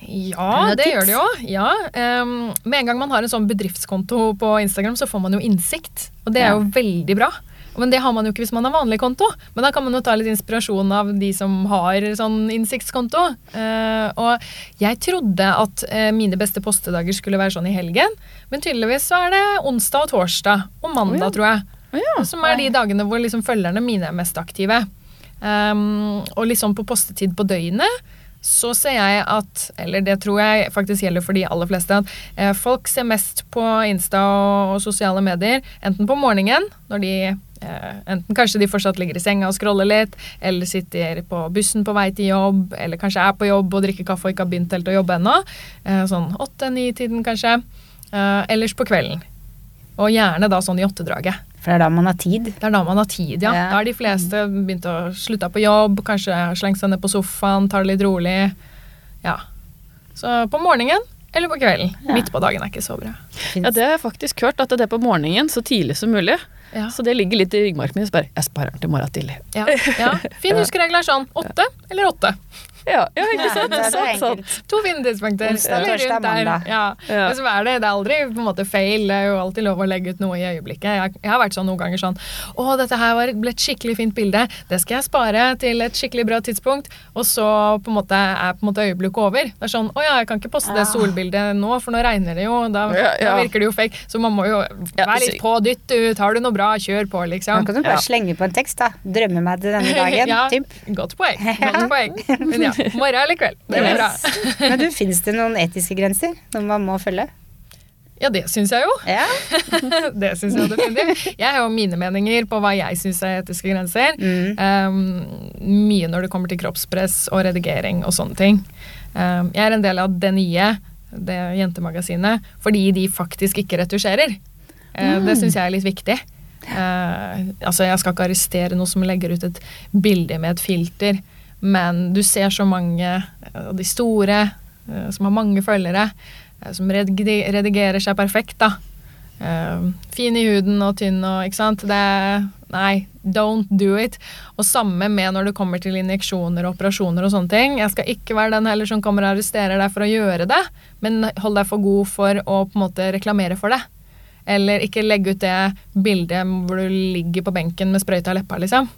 S3: Ja, det
S1: tips?
S3: gjør det jo. Ja, Um, med en gang man har en sånn bedriftskonto på Instagram, så får man jo innsikt. Og det er jo veldig bra. Men det har man jo ikke hvis man har vanlig konto. Men da kan man jo ta litt inspirasjon av de som har sånn innsiktskonto. Eh, og jeg trodde at eh, mine beste postedager skulle være sånn i helgen, men tydeligvis så er det onsdag og torsdag. Og mandag, tror jeg. Som er de dagene hvor liksom følgerne mine er mest aktive. Um, og liksom på postetid på døgnet så ser jeg at, eller det tror jeg faktisk gjelder for de aller fleste, at eh, folk ser mest på Insta og, sosiale medier enten på morgenen, når de eh, enten kanskje de fortsatt ligger i senga og scroller litt, eller sitter på bussen på vei til jobb, eller kanskje er på jobb og drikker kaffe og ikke har begynt helt å jobbe ennå. Eh, sånn åtte-ni-tiden kanskje. Ellers på kvelden. Og gjerne da sånn i åttedraget.
S1: For det er da man har tid.
S3: Det er da man har tid, ja.
S1: Ja.
S3: Da er de fleste begynt å slutte på jobb, kanskje slenge seg ned på sofaen, tar det litt rolig. Ja. Så på morgenen eller på kvelden.
S1: Ja.
S3: Midt på dagen er ikke så bra.
S2: Ja, det har jeg faktisk hørt, at det er på morgenen så tidlig som mulig.
S3: Ja.
S2: Så det ligger litt i ryggmargen min. så bare, Jeg sparer den til morgen tidlig.
S3: Ja. ja. Fin huskeregel er sånn åtte eller åtte.
S2: Ja, ja ikke sant?
S1: det sånn,
S2: sånn.
S3: To fine tidspunkter.
S1: Onsdag, torsdag, mandag.
S3: Ja.
S2: Ja.
S3: Men så er det, det er aldri på en måte feil. Det er jo alltid lov å legge ut noe i øyeblikket. Jeg, jeg har vært sånn noen ganger sånn Å, dette her var, ble et skikkelig fint bilde. Det skal jeg spare til et skikkelig bra tidspunkt. Og så på en måte er på en måte øyeblikket over. Det er sånn Å ja, jeg kan ikke poste det
S1: Ah.
S3: solbildet nå, for nå regner det jo. Da,
S2: Ja, ja.
S3: da virker det jo fake. Så man må jo være litt på, dytt ut. Har du noe bra, kjør på,
S1: Da
S3: Man
S1: kan du bare
S2: Ja.
S1: slenge på en tekst, da. Drømme meg til denne dagen.
S3: ja,
S1: typ.
S3: godt poeng. Godt poeng. Men ja, morgen eller kveld. Det blir bra.
S1: Men du, finnes det noen etiske grenser når man må følge?
S3: Ja, det syns jeg jo.
S1: Ja.
S3: det syns jeg definitivt. Jeg har jo mine meninger på hva jeg syns er etiske grenser.
S1: Mm.
S3: Um, mye når det kommer til kroppspress og redigering og sånne ting. Um, jeg er en del av det nye, det jentemagasinet, fordi de faktisk ikke retusjerer. Uh, Det syns jeg er litt viktig. Uh, altså, jeg skal ikke arrestere noe som legger ut et bilde med et filter, men du ser så mange av de store, uh, som har mange følgere, uh, som redigerer seg perfekt, da. Fin i huden og tynn og Ikke sant? Det Nei, don't do it. Og samme med når det kommer til injeksjoner og operasjoner og sånne ting. Jeg skal ikke være den heller som kommer og arresterer deg for å gjøre det, men hold deg for god for å på en måte reklamere for det. Eller ikke legge ut det bildet hvor du ligger på benken med sprøyta i leppa, liksom.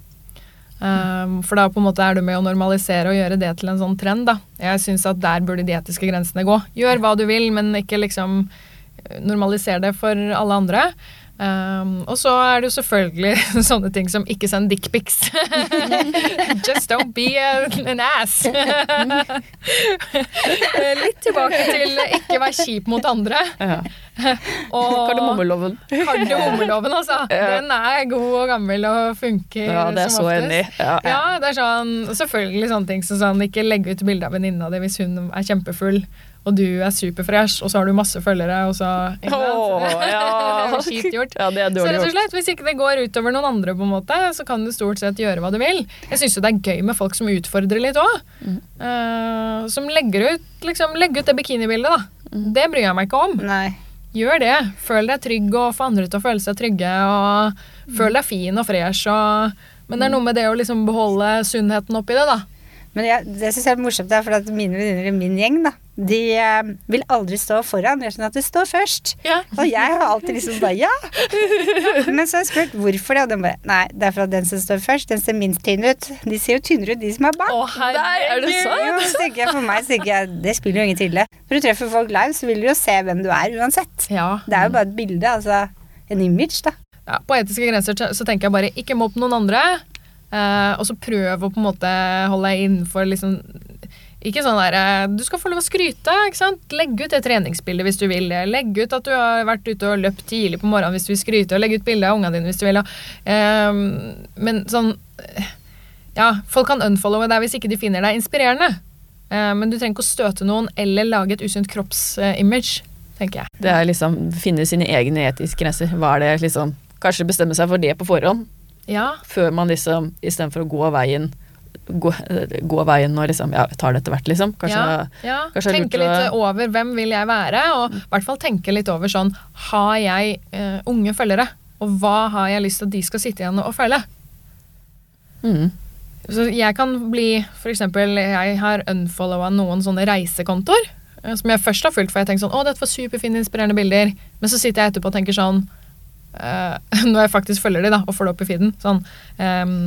S3: Um, for da på en måte er du med å normalisere og gjøre det til en sånn trend. da. Jeg syns at der burde de etiske grensene gå. Gjør hva du vil, men ikke liksom normalisere normaliser det for alle andre. Um, og så er det jo selvfølgelig sånne ting som ikke send dickpics. Just don't be a, an ass. Litt tilbake til ikke være kjip mot andre.
S2: Ja.
S3: Og
S2: Kardemommeloven.
S3: Kardemommeloven, altså.
S2: Ja.
S3: Den er god og gammel og funker
S2: Ja, det er
S3: som
S2: så enig. Ja.
S3: Ja, det er sånn, selvfølgelig sånne ting som sånn, ikke legge ut bilde av venninna di hvis hun er kjempefull, og du er superfresh, og så har du masse følgere, og så?
S2: Åh, ja.
S3: Det er gjort.
S2: Ja, det er
S3: Så rett og slett, Hvis ikke det går utover noen andre, på en måte, så kan du stort sett gjøre hva du vil. Jeg syns det er gøy med folk som utfordrer litt òg.
S2: Mm.
S3: som legger ut liksom, legger ut det bikinibildet, da.
S2: Mm.
S3: Det bryr jeg meg ikke om.
S1: Nei.
S3: Gjør det. Føl deg trygg og få andre til å føle seg trygge. Og
S2: Mm.
S3: føl deg fin og fresh. Og, men det er noe med det å liksom beholde sunnheten oppi det, da.
S1: Men jeg, det syns jeg er morsomt, er for at mine venninner i min gjeng, da, de eh, vil aldri stå foran. Det er sånn at de står først.
S3: Ja.
S1: Og jeg har alltid liksom bare ja. Men så har jeg spurt hvorfor det, og de bare nei, det er for at den som står først, den ser minst tynn ut. De ser jo tynnere ut, de som er bak.
S3: Å,
S2: Nei, er det sant?
S1: Jo, så tenker jeg For meg så tenker jeg, det spiller jo ingen rolle. Når du treffer folk live, så vil du jo se hvem du er uansett.
S3: Ja.
S1: Det er jo bare et bilde, altså en image, da.
S3: ja. På etiske grenser så- så tenker jeg bare ikke mobb noen andre. Eh, og så prøv å på en måte holde deg innenfor liksom ikke sånn der, eh, Du skal få lov å skryte. ikke sant? Legg ut det treningsbildet hvis du vil. Legg ut at du har vært ute og løpt tidlig på morgenen hvis du vil skryte. Og legg ut bilde av ungene dine hvis du vil. Uh, men sånn eh, Ja, folk kan unfollowe deg hvis ikke de finner deg inspirerende. Uh, men du trenger ikke å støte noen eller lage et usunt kroppsimage, tenker jeg.
S2: Det er liksom finne sine egne etiske grenser. Hva er det liksom Kanskje bestemme seg for det på forhånd,
S3: Ja,
S2: før man liksom istedenfor å gå veien gå, gå veien og liksom Ja, jeg tar det etter hvert, liksom. Kanskje
S3: ja, ja.
S2: kanskje
S3: tenke
S2: å-
S3: litt over hvem vil jeg være, og i hvert fall tenke litt over sånn Har jeg uh, unge følgere? og hva har jeg lyst til at de skal sitte igjen og føle.
S2: Mm.
S3: Så jeg kan bli eksempel, jeg har unfollowa noen sånne reisekontoer. eh, Som jeg først har fulgt, for jeg tenker sånn Å, dette var superfine, inspirerende bilder. Men så sitter jeg etterpå og tenker sånn Når jeg faktisk følger de da, og får det opp i feeden. Sånn um,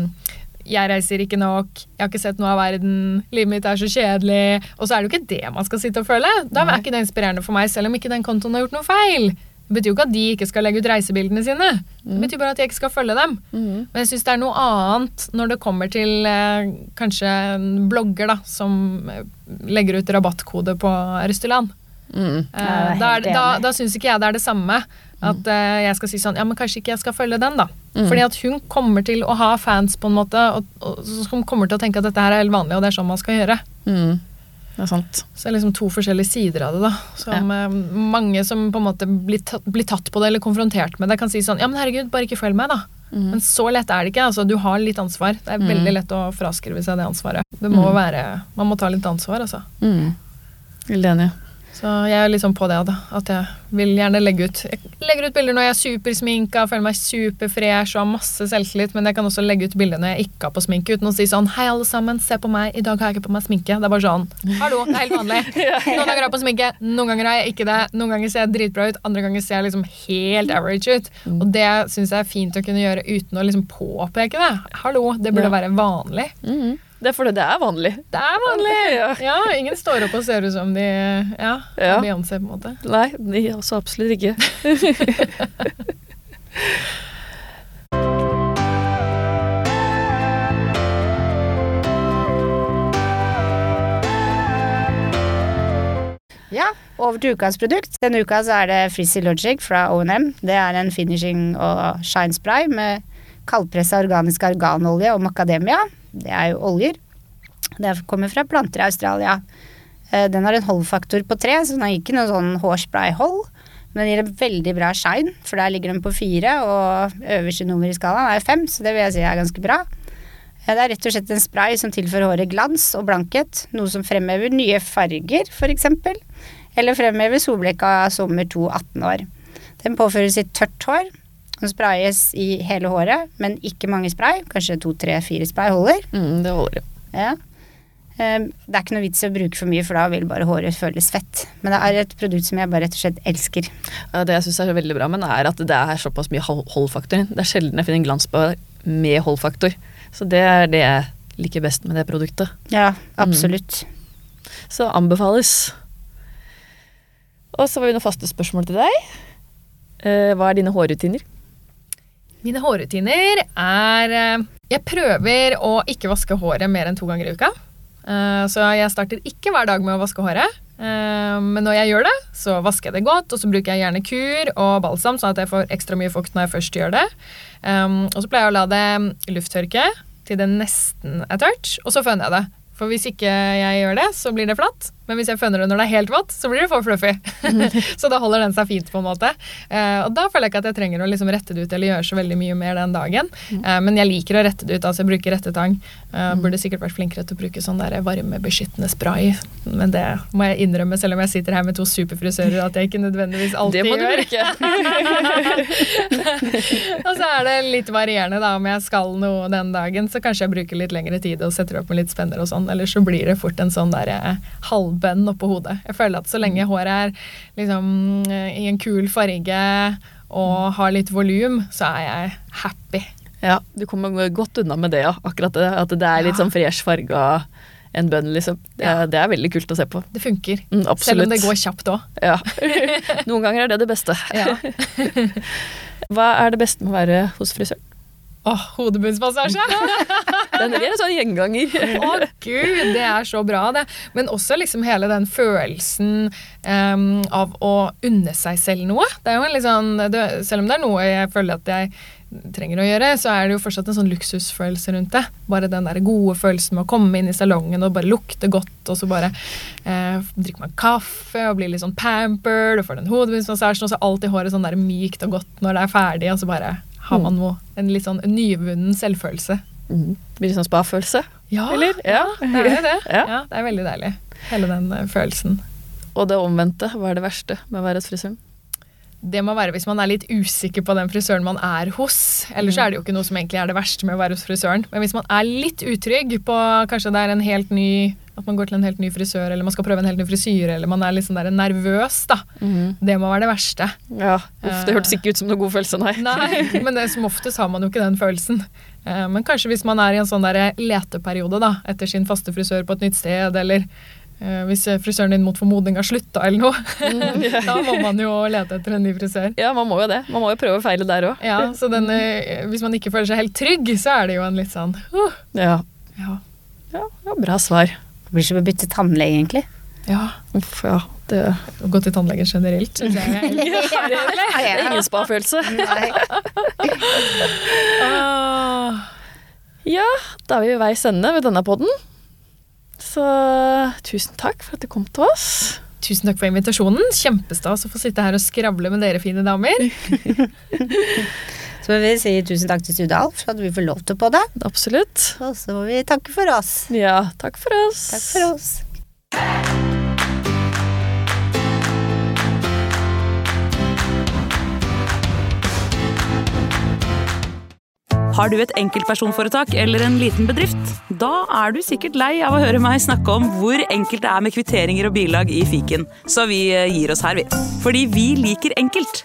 S3: Jeg reiser ikke nok, jeg har ikke sett noe av verden, livet mitt er så kjedelig. Og så er det jo ikke det man skal sitte og føle. Da er ikke det inspirerende for meg, selv om ikke den kontoen har gjort noe feil. Det betyr jo ikke at de ikke skal legge ut reisebildene sine. Det betyr bare at jeg ikke skal følge dem.
S2: Mm.
S3: Men jeg syns det er noe annet når det kommer til eh, kanskje en blogger da, som eh, legger ut rabattkode på Røsteland.
S2: Mm.
S3: Eh, da da, da syns ikke jeg det er det samme. At eh, jeg skal si sånn Ja, men kanskje ikke jeg skal følge den, da.
S2: Mm.
S3: Fordi at hun kommer til å ha fans, på en måte, og, og som kommer til å tenke at dette her er helt vanlig, og det er sånn man skal gjøre.
S2: Mm. Det er sant.
S3: Så det er liksom to forskjellige sider av det. da Som eh, Mange som på en måte blir tatt, blir tatt på det eller konfrontert med det, kan si sånn Ja, men herregud, bare ikke følg meg, da.
S2: Mm.
S3: Men så lett er det ikke. altså Du har litt ansvar. Det er
S2: Mm.
S3: veldig lett å fraskrive seg det ansvaret. Det må
S2: Mm.
S3: være, Man må ta litt ansvar, altså.
S2: Mm. Veldig enig.
S3: Så jeg er liksom på det, da. At jeg vil gjerne legge ut Jeg legger ut bilder når jeg er supersminka, føler meg superfresh og har masse selvtillit, men jeg kan også legge ut bilder når jeg ikke har på sminke, uten å si sånn Hei, alle sammen, se på meg, i dag har jeg ikke på meg sminke. Det er bare sånn Hallo, det er helt vanlig. Noen ganger har jeg på sminke, noen ganger har jeg ikke det. Noen ganger ser jeg dritbra ut, andre ganger ser jeg liksom helt average ut. Og det syns jeg er fint å kunne gjøre uten å liksom påpeke det. Hallo, det burde være vanlig.
S2: Mm. Det er fordi det er vanlig.
S3: Det er vanlig!
S2: Ja.
S3: Ja, ingen står opp og ser ut som de Ja,
S2: Ja.
S3: Beyoncé, på en måte.
S2: Nei, de, altså absolutt ikke.
S1: Ja, over til ukas produkt. Denne uka så er det Frizzy Logic fra O&M. Det er en finishing og shine spray med kaldpressa organisk arganolje og macadamia. Det er jo oljer. Det kommer fra planter i Australia. Eh, Den har en holdfaktor på tre, så den har ikke noe sånn hårsprayhold. Men den gir en veldig bra shine, for der ligger den på fire, og øverste nummer i skalaen er fem, så det vil jeg si er ganske bra. Eh, Det er rett og slett en spray som tilfører håret glans og blankhet, noe som fremhever nye farger, f.eks. Eller fremhever solblekka sommer 2 18 år. Den påføres i tørt hår. Den sprayes i hele håret, men ikke mange spray. Kanskje to, tre, fire spray holder.
S2: Mm, det holder,
S1: Ja. Eh, Det er ikke noe vits i å bruke for mye, for da vil bare håret føles fett. Men det er et produkt som jeg bare rett og slett elsker.
S2: ja. Det jeg syns er veldig bra med det, er at det er såpass mye holdfaktor. Det er sjelden jeg finner en glansbar med holdfaktor. Så det er det jeg liker best med det produktet.
S1: Ja, absolutt.
S2: Så anbefales. Og så var vi noen faste spørsmål til deg. Eh, hva er dine hårrutiner?
S3: Mine hårrutiner er eh, Jeg prøver å ikke vaske håret mer enn to ganger i uka. Eh, Så jeg starter ikke hver dag med å vaske håret. Eh, Men når jeg gjør det, så vasker jeg det godt, og så bruker jeg gjerne kur og balsam, sånn at jeg får ekstra mye fukt når jeg først gjør det. Og så pleier jeg å la det lufttørke til det nesten er tørt, og så føner jeg det. For hvis ikke jeg gjør det, så blir det flatt. Men hvis jeg føner det når det er helt vått, så blir det for fluffy. så da holder den seg fint, på en måte. Eh, og da føler jeg ikke at jeg trenger å liksom rette det ut eller gjøre så veldig mye mer den dagen. Eh, men jeg liker å rette det ut, altså jeg bruker rettetang. Eh, Burde sikkert vært flinkere til å bruke sånn der varmebeskyttende spray. Men det må jeg innrømme, selv om jeg sitter her med to superfrisører, at jeg ikke nødvendigvis alltid
S2: Det må du
S3: gjør.
S2: bruke.
S3: og så er det litt varierende da om jeg skal noe den dagen, så kanskje jeg bruker litt lengre tid og setter opp med litt spenner og sånn, eller så blir det fort en sånn der eh, halvbønn oppå hodet. Jeg føler at så lenge håret er liksom eh, i en kul farge og har litt volum, så er jeg happy.
S2: Ja, du kommer godt unna med det, ja. Akkurat det. At det er litt
S3: Ja.
S2: sånn fresh farga en bønn, liksom. Det,
S3: Ja.
S2: det er veldig kult å se på.
S3: Det funker.
S2: Mm,
S3: Selv om det går kjapt òg.
S2: Ja. Noen ganger er det det beste.
S3: Ja.
S2: Hva er det beste med å være hos frisøren?
S3: Åh, hodebunnsmassasje!
S2: Den er en sånn gjenganger.
S3: Å gud, det er så bra det. Men også liksom hele den følelsen um, av å unne seg selv noe. Det er jo en litt sånn, det, selv om det er noe jeg føler at jeg trenger å gjøre, så er det jo fortsatt en sånn luksusfølelse rundt det. Bare den der gode følelsen med å komme inn i salongen og bare lukte godt, og så bare eh, drikker man kaffe og blir litt sånn pampered, og får den hodebunnsmassasjen, og så er alltid håret sånn der mykt og godt når det er ferdig, og så bare har man noe, en litt sånn nyvunnen selvfølelse.
S2: Mm. Blir det sånn spa-følelse?
S3: Ja,
S2: Eller?
S3: ja. det er det.
S2: Ja.
S3: Ja. det er veldig deilig. Hele den eh, følelsen.
S2: Og det omvendte, hva er det verste med å være hos frisøren?
S3: det må være hvis man er litt usikker på den frisøren man er hos. Ellers mm. er det jo ikke noe som egentlig er det verste med å være hos frisøren. Men hvis man er litt utrygg på kanskje det er en helt ny at man går til en helt ny frisør, eller man skal prøve en helt ny frisyre, eller man er litt sånn der nervøs, da. Det må være det verste.
S2: Ja, uff, Det hørtes ikke ut som noen god følelse, nei.
S3: Nei, men det, som oftest har man jo ikke den følelsen. Eh, Men kanskje hvis man er i en sånn der leteperiode da, etter sin faste frisør på et nytt sted, eller eh, hvis frisøren din mot formodning har slutta eller noe, da må man jo lete etter en ny frisør.
S2: Ja, man må jo det. Man må jo prøve å feile der òg.
S3: Ja, så den, eh, Hvis man ikke føler seg helt trygg, så er det jo en litt sånn uh,
S2: ja,
S3: ja,
S2: ja, bra svar.
S1: Det blir som å bytte tannlege, egentlig.
S3: ja.
S2: Uff, ja. Det,
S3: Å gå til tannlegen generelt syns jeg er ja,
S2: det er ingen spa-følelse.
S3: Ah.
S2: Ja, da er vi ved veis ende ved denne podden. Så tusen takk for at du kom til oss.
S3: Tusen takk for invitasjonen. Kjempestas å få sitte her og skravle med dere fine damer.
S1: Så vil vi si tusen takk til Studio Alf for at vi får lov til på det.
S2: Absolutt.
S1: Og så må vi takke for oss.
S2: Ja, takk for oss.
S1: Takk for oss.
S4: Har du et enkeltpersonforetak eller en liten bedrift? Da er du sikkert lei av å høre meg snakke om hvor enkelt det er med kvitteringer og bilag i fiken, så vi eh, gir oss her, vi. Fordi vi liker enkelt.